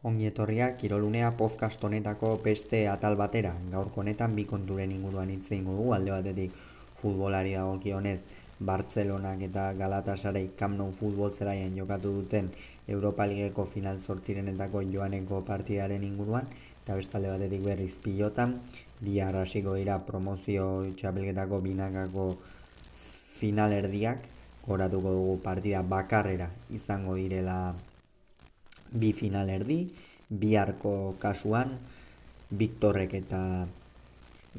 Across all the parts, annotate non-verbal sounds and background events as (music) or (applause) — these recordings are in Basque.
Ongi etorriak Kirolunea podcast honetako beste atal batera. Gaurko honetan bi konturen inguruan hitz eingo dugu. Alde batetik futbolari dagokionez Bartzelonak eta Galatasaray Camp Nou futbol zelaian jokatu duten Europa Ligeko final zortzirenetako joaneko partidaren inguruan. Eta beste alde batetik berriz pilotan bi hasiko dira promozio txapelketako binakako final erdiak. Goratuko dugu partida bakarrera izango direla bi final erdi, biharko kasuan, Viktorrek eta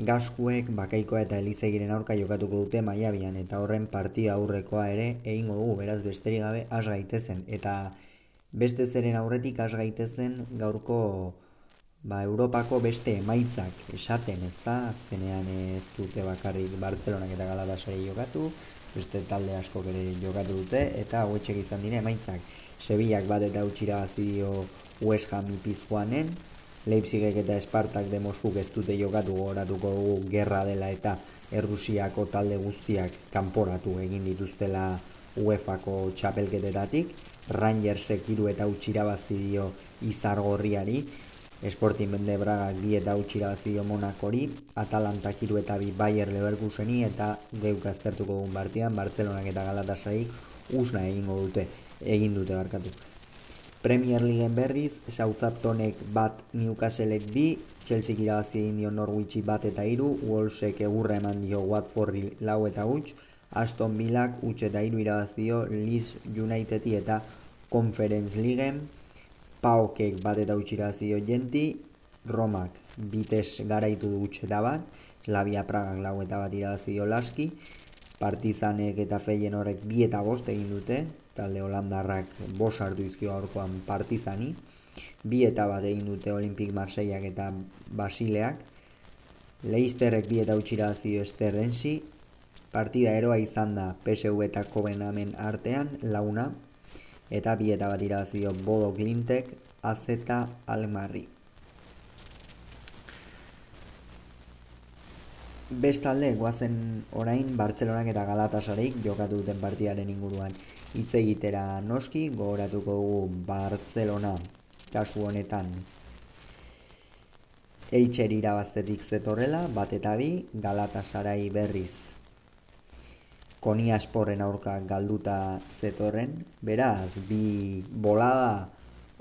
Gaskuek bakaikoa eta Elizegiren aurka jokatuko dute Maiabian eta horren partida aurrekoa ere egingo dugu beraz besterik gabe has gaitezen. Eta beste zeren aurretik has gaitezen gaurko ba, Europako beste emaitzak esaten ez da azkenean ez dute bakarrik Bartzelonak eta Galatasarei jokatu beste talde asko ere jokatu dute eta hauetxek izan dire emaitzak. Sevillak bat eta utxira bazidio West Ham ipizkoanen, Leipzigek eta Espartak de Moskuk ez dute jokatu goratuko dugu gerra dela eta Errusiako talde guztiak kanporatu egin dituztela UEFako txapelketetatik, Rangersek iru eta utxira bazidio izargorriari, Sporting Bende Braga bi eta utxira bazidio Monakori, Atalantak iru eta bi Bayer Leverkuseni eta geuk aztertuko dugun partian, Bartzelonak eta Galatasarik usna egingo dute egin dute barkatu. Premier Leagueen berriz, Southamptonek bat Newcastlek bi, Chelsea irabazi egin dio Norwichi bat eta iru, Wolvesek egurra eman dio Watfordi lau eta huts, Aston Villak huts eta iru irabazio Leeds Unitedi eta Conference Leagueen, Paokek bat eta huts irabazio Genti, Romak bites garaitu du huts eta bat, Slavia Pragak lau eta bat irabazio Laski, Partizanek eta Feien horrek bi eta bost egin dute, talde holandarrak bos hartu izkio aurkoan partizani, bi eta bat egin dute Olimpik Marseiak eta Basileak, Leisterrek bi eta utxira zio esterrensi, partida eroa izan da PSV eta Kobenamen artean, launa, eta bi eta bat irazio Bodo Glintek, Azeta Almarri. Bestalde, guazen orain, Bartzelonak eta Galatasareik jokatu duten partidaren inguruan hitz egitera noski, gogoratuko dugu Barcelona kasu honetan Eitxer irabaztetik zetorrela, bat eta bi, Galatasarai berriz Konia esporren aurka galduta zetorren, beraz, bi bolada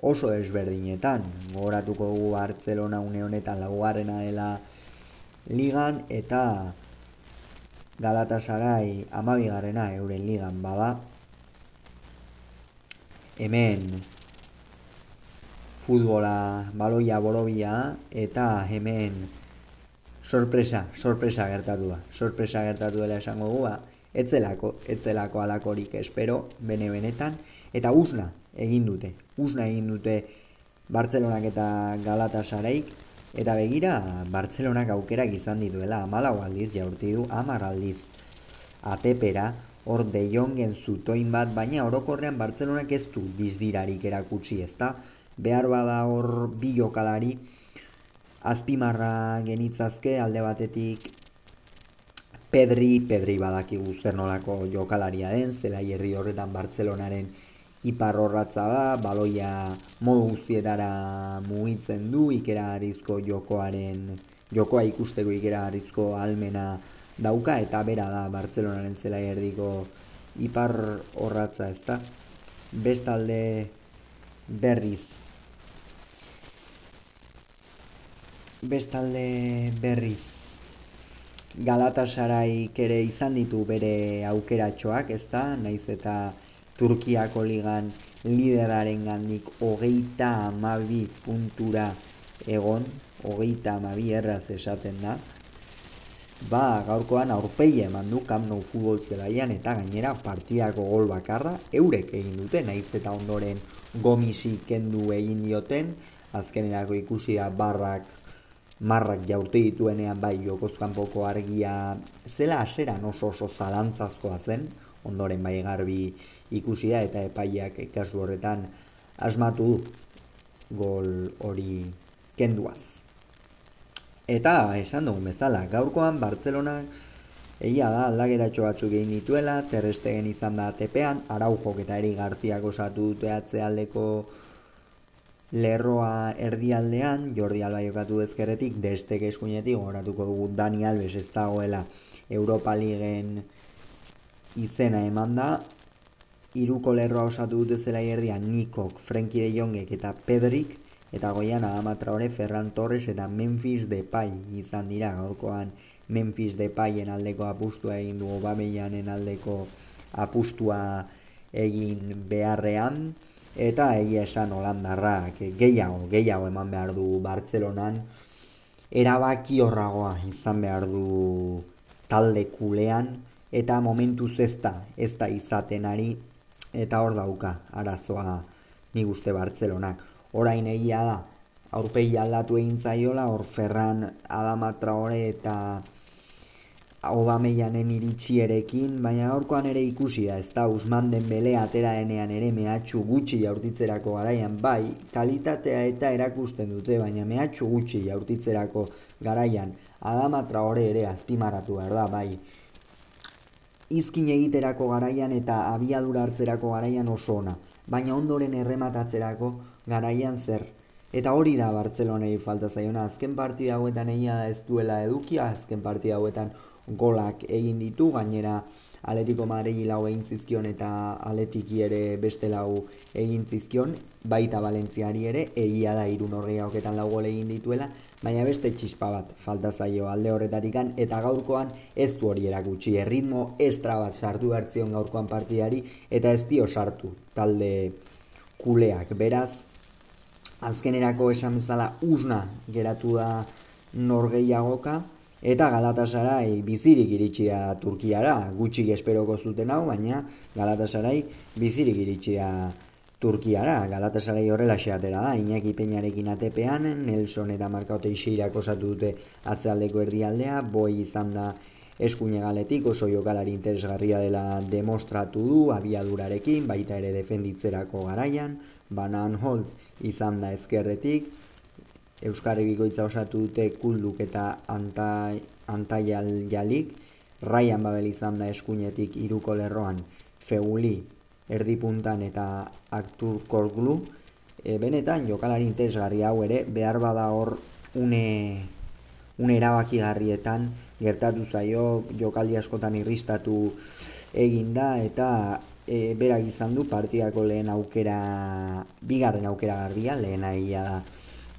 oso ezberdinetan, gogoratuko dugu Barcelona une honetan laugarrena dela ligan eta Galatasaray amabigarrena euren ligan bada hemen futbola baloia borobia eta hemen sorpresa, sorpresa gertatu da. Sorpresa gertatu dela esango gu, ba, etzelako, etzelako alakorik espero, bene benetan, eta usna egin dute. Usna egin dute Bartzelonak eta Galatasareik, eta begira Bartzelonak aukerak izan dituela, amalau aldiz jaurti du, amar aldiz atepera, hor de jongen zutoin bat, baina orokorrean Bartzelonak ez du bizdirarik erakutsi ez da, behar bada hor bi jokalari, azpimarra genitzazke alde batetik Pedri, Pedri badaki zer nolako jokalaria den, zela herri horretan Bartzelonaren ipar horratza da, baloia modu guztietara mugitzen du, ikera arizko jokoaren, jokoa ikusteko ikera arizko almena dauka eta bera da Bartzelonaren zela erdiko ipar horratza ez da. Bestalde berriz. Bestalde berriz. Galatasarai ere izan ditu bere aukeratxoak ez da, naiz eta Turkiako ligan lideraren gandik hogeita amabi puntura egon, hogeita amabi erraz esaten da, Ba, gaurkoan aurpeia eman du Camp Nou futbol zelaian eta gainera partidako gol bakarra eurek egin dute, naiz eta ondoren gomisi kendu egin dioten, azkenerako ikusi da barrak marrak jaurte dituenean bai jokozkan poko argia zela aseran oso oso zalantzazkoa zen, ondoren bai garbi ikusi da eta epaiak kasu horretan asmatu du gol hori kenduaz. Eta esan dugu bezala, gaurkoan Bartzelonak egia da aldaketatxo batzuk egin dituela, terrestegen izan da tepean, araujok eta eri garziak osatu dute atzealdeko lerroa erdialdean, Jordi Alba jokatu ezkerretik, destek eskuinetik, goratuko dugu Dani Alves ez dagoela Europa Ligen izena eman da, iruko lerroa osatu dute zela erdian Nikok, Frenkie de Jongek eta Pedrik, eta goian Adama Traore, Ferran Torres eta Memphis Depay izan dira. Gaurkoan Memphis Depayen aldeko apustua egin du Obameianen aldeko apustua egin beharrean eta egia esan Holandarrak gehiago, gehiago eman behar du Bartzelonan. Erabaki horragoa izan behar du talde kulean. Eta momentu zesta ez da izaten ari. Eta hor dauka arazoa nik uste Bartzelonak. Orain egia da aurpegi aldatu egin zaiola hor Ferran Adama Traore eta Obameianen iritsierekin, baina gaurkoan ere ikusi da, ez da, Usman den bele atera denean ere mehatxu gutxi jaurtitzerako garaian, bai, kalitatea eta erakusten dute, baina mehatxu gutxi jaurtitzerako garaian, Adama Traore ere azpimarratu behar da, bai, izkin egiterako garaian eta abiadura hartzerako garaian oso ona, baina ondoren errematatzerako garaian zer. Eta hori da Bartzelonei falta zaiona, azken partida hauetan egia da ez duela edukia, azken partida hauetan golak egin ditu, gainera Atletico Madrid lau egin zizkion eta Atletici ere beste lau egin zizkion, baita Valentziari ere, egia da irun horri hauketan lau gole egin dituela, baina beste txispa bat falta zaio alde horretatikan, eta gaurkoan ez du hori erakutsi, erritmo estra bat sartu hartzion gaurkoan partidari, eta ez dio sartu talde kuleak, beraz, azkenerako esan bezala usna geratu da norgeiagoka, Eta Galatasaray bizirik iritsi da Turkiara, gutxi esperoko zuten hau, baina Galatasaray bizirik iritsi da Turkiara. Galatasaray horrela xeatera da, Iñaki Peñarekin atepean, Nelson eta Markaute Iseirak osatu dute atzealdeko erdialdea, boi izan da eskuine galetik, oso jokalari interesgarria dela demostratu du, abiadurarekin, baita ere defenditzerako garaian, Banan Holt izan da ezkerretik, Euskarri bikoitza osatu dute kulduk eta antai, antaial jalik, Raian Babel izan da eskuinetik iruko lerroan Feguli erdipuntan eta aktur korglu. E, benetan, jokalari interesgarri hau ere, behar bada hor une, une erabaki garrietan, gertatu zaio, jokaldi askotan irristatu eginda eta e, berak izan du partidako lehen aukera, bigarren aukera garbia, lehen aia da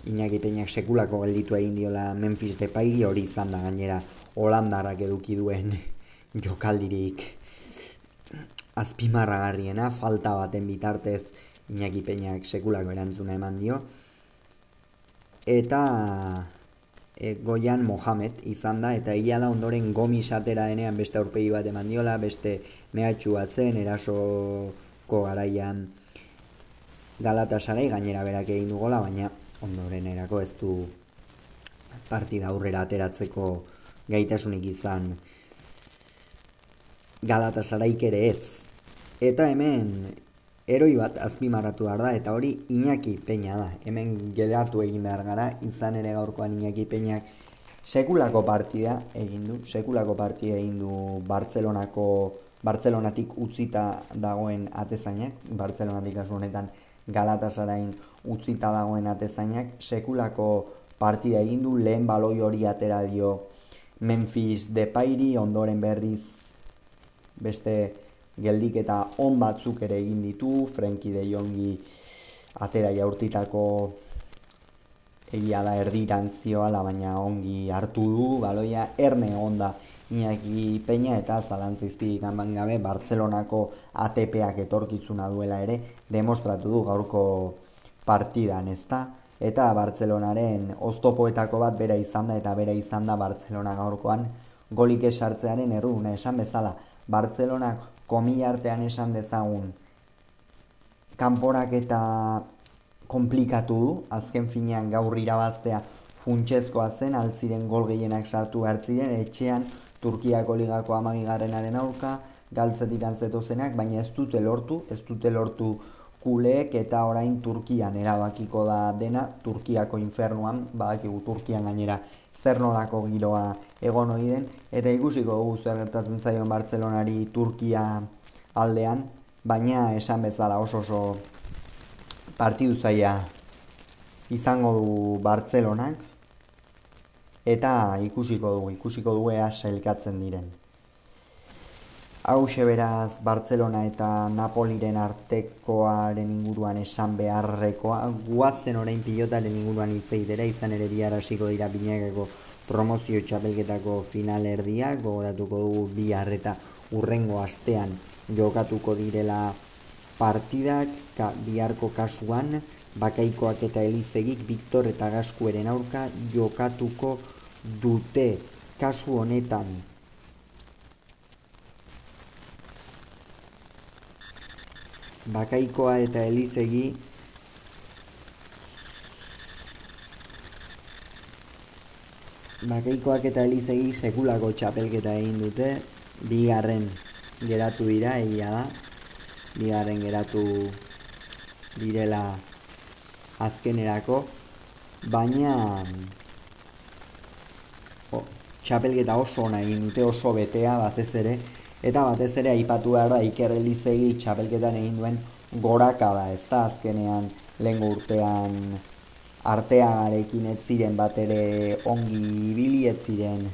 Iñaki Peñak sekulako gelditu egin diola Memphis Depay hori izan da gainera Holandarrak eduki duen (laughs) jokaldirik. Azpimarragarriena falta baten bitartez Iñaki Peñak sekulako erantzuna eman dio. Eta e, Goian Mohamed izan da eta ia da ondoren gomi satera denean beste aurpegi bat eman diola beste mehatxu bat zen erasoko garaian Galatasaray gainera berak egin dugola baina ondoren erako ez du partida aurrera ateratzeko gaitasunik izan Galatasaraik ere ez. Eta hemen eroi bat azpimarratu behar da eta hori Iñaki Peña da. Hemen geratu egin behar gara, izan ere gaurkoan Iñaki Peñak sekulako partida egin du, sekulako partida egin du Bartzelonako Bartzelonatik utzita dagoen atezainak, Bartzelonatik asu honetan Galatasarain utzita dagoen atezainak sekulako partida egin du lehen baloi hori atera dio Memphis Depayri. Ondoren berriz beste geldik eta on batzuk ere egin ditu. Frenkie de Jongi atera jaurtitako egia da erdirantzioa baina ongi hartu du baloia. Erne onda Iñaki Peña eta zalantza izpirik gabe Bartzelonako ATPak etorkizuna duela ere demostratu du gaurko partidan, ezta? Eta Bartzelonaren oztopoetako bat bera izan da eta bera izan da Bartzelona gaurkoan golik esartzearen erruduna esan bezala. Bartzelonak komila artean esan dezagun kanporak eta komplikatu du, azken finean gaur irabaztea funtsezkoa zen, altziren gol gehienak sartu hartziren, etxean Turkiako ligako amagigarrenaren aurka, galtzetik zenak, baina ez dute lortu, ez dute lortu kuleek eta orain Turkian erabakiko da dena, Turkiako infernuan, badakigu Turkian gainera zer nolako giroa egon hori den, eta ikusiko dugu zer gertatzen zaion Bartzelonari Turkia aldean, baina esan bezala oso oso partidu zaia izango du Bartzelonak eta ikusiko dugu, ikusiko dugu ea sailkatzen diren. Hau beraz Bartzelona eta Napoliren artekoaren inguruan esan beharrekoa, guazen orain pilotaren inguruan itzeidera, izan ere bihar hasiko dira binegeko promozio txapelketako final erdiak, gogoratuko dugu bihar eta urrengo astean jokatuko direla partidak, ka, biharko kasuan, bakaikoak eta elizegik Viktor eta Gaskueren aurka jokatuko dute kasu honetan. Bakaikoa eta elizegi Bakaikoak eta elizegi sekulako txapelketa egin dute, bigarren geratu dira, egia da, bigarren geratu direla azkenerako, baina o, txapelketa oso ona egin dute oso betea batez ere, eta batez ere aipatu behar da Iker Elizegi txapelketan egin duen goraka da, ez da azkenean lehen urtean arteagarekin ez ziren bat ere ongi ibili ez ziren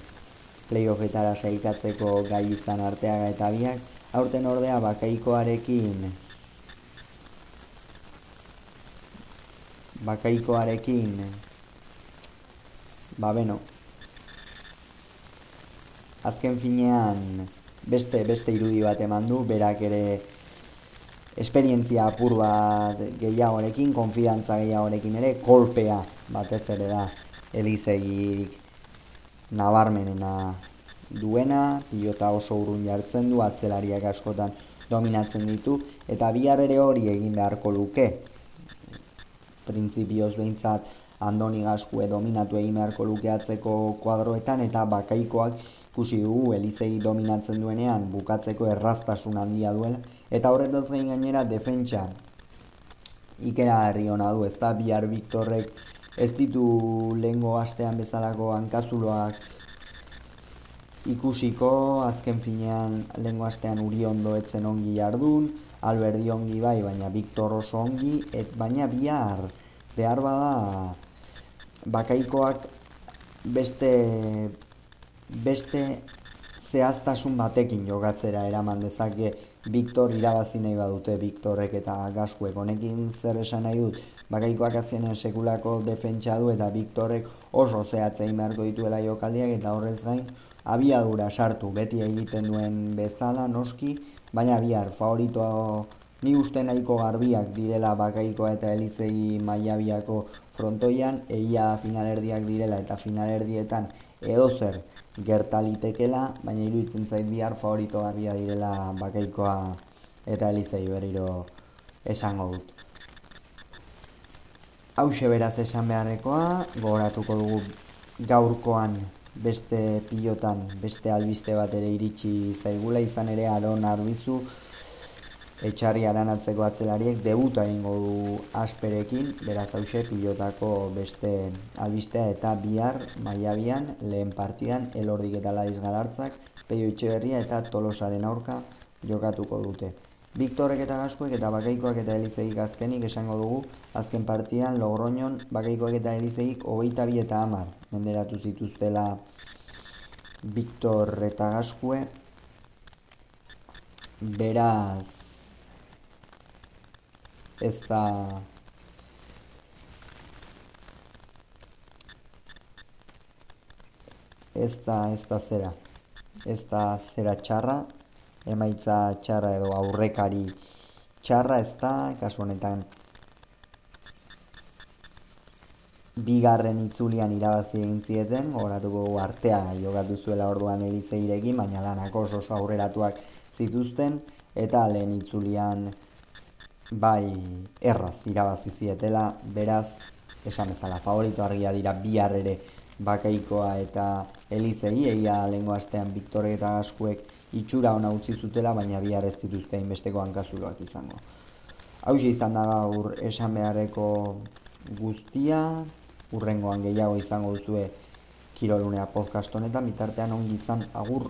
playoffetara saikatzeko gai izan arteaga eta biak, aurten ordea bakaikoarekin bakaikoarekin ba beno. Azken finean beste beste irudi bat eman du berak ere esperientzia apur bat gehiagorekin, konfidantza gehiagorekin ere, kolpea batez ere da elizegirik nabarmenena duena, pilota oso urrun jartzen du, atzelariak askotan dominatzen ditu, eta bihar ere hori egin beharko luke, printzipioz behintzat andoni gaskue dominatu egin beharko lukeatzeko kuadroetan eta bakaikoak ikusi dugu elizei dominatzen duenean bukatzeko erraztasun handia duela. Eta horretaz gain gainera defentsa. Ikera herri hona du ez da bihar Viktorrek ez ditu lehengo astean bezalako hankazuloak ikusiko. Azken finean lehengo astean uri ondo etzen ongi jardun Alberdi ongi bai, baina Victor oso ongi, et baina bihar. Behar bada bakaikoak beste beste zehaztasun batekin jogatzera eraman dezake Victor irabazi nahi badute Victorrek eta Gaskuek. Honekin zer esan nahi dut? Bakaikoak azkenen sekulako defentsa du eta Victorrek oso zehatzein beharko dituela jokaldiak eta horrez gain abiadura sartu. Beti egiten duen bezala noski baina bihar favorito ni uste nahiko garbiak direla bakaikoa eta elizei maiabiako frontoian, egia finalerdiak direla eta finalerdietan edo zer gertalitekela, baina iruditzen zait bihar favorito garbia direla bakaikoa eta elizei berriro esango dut. Hau beraz esan beharrekoa, gogoratuko dugu gaurkoan beste pilotan, beste albiste bat ere iritsi zaigula izan ere aron arbizu, etxarri aranatzeko atzelariek debuta egingo du asperekin, beraz hause pilotako beste albistea eta bihar maiabian lehen partidan elordik eta laiz galartzak, peio itxeberria eta tolosaren aurka jokatuko dute. Viktorrek eta Gaskuek eta Bakaikoak eta Elizegik azkenik esango dugu azken partidan Logroñon Bakaikoak eta Elizegik hogeita bi eta hamar menderatu zituztela. Viktor eta Gaskue beraz ez da ez da ez da zera ez da zera txarra emaitza txarra edo aurrekari txarra ez da kasu honetan bigarren itzulian irabazi egin zieten, horatuko artea jokatu zuela orduan erizeirekin, baina lanak oso aurreratuak zituzten, eta lehen itzulian bai erraz irabazi zietela, beraz, esan bezala, favorito argia dira bihar ere bakaikoa eta elizei, egia lengo astean Biktore eta Askuek itxura ona utzi zutela, baina bihar ez dituzte inbesteko hankazuloak izango. Hau izan da gaur esan beharreko guztia, urrengoan gehiago izango duzue kirolunea podcast honetan, bitartean ongi izan agur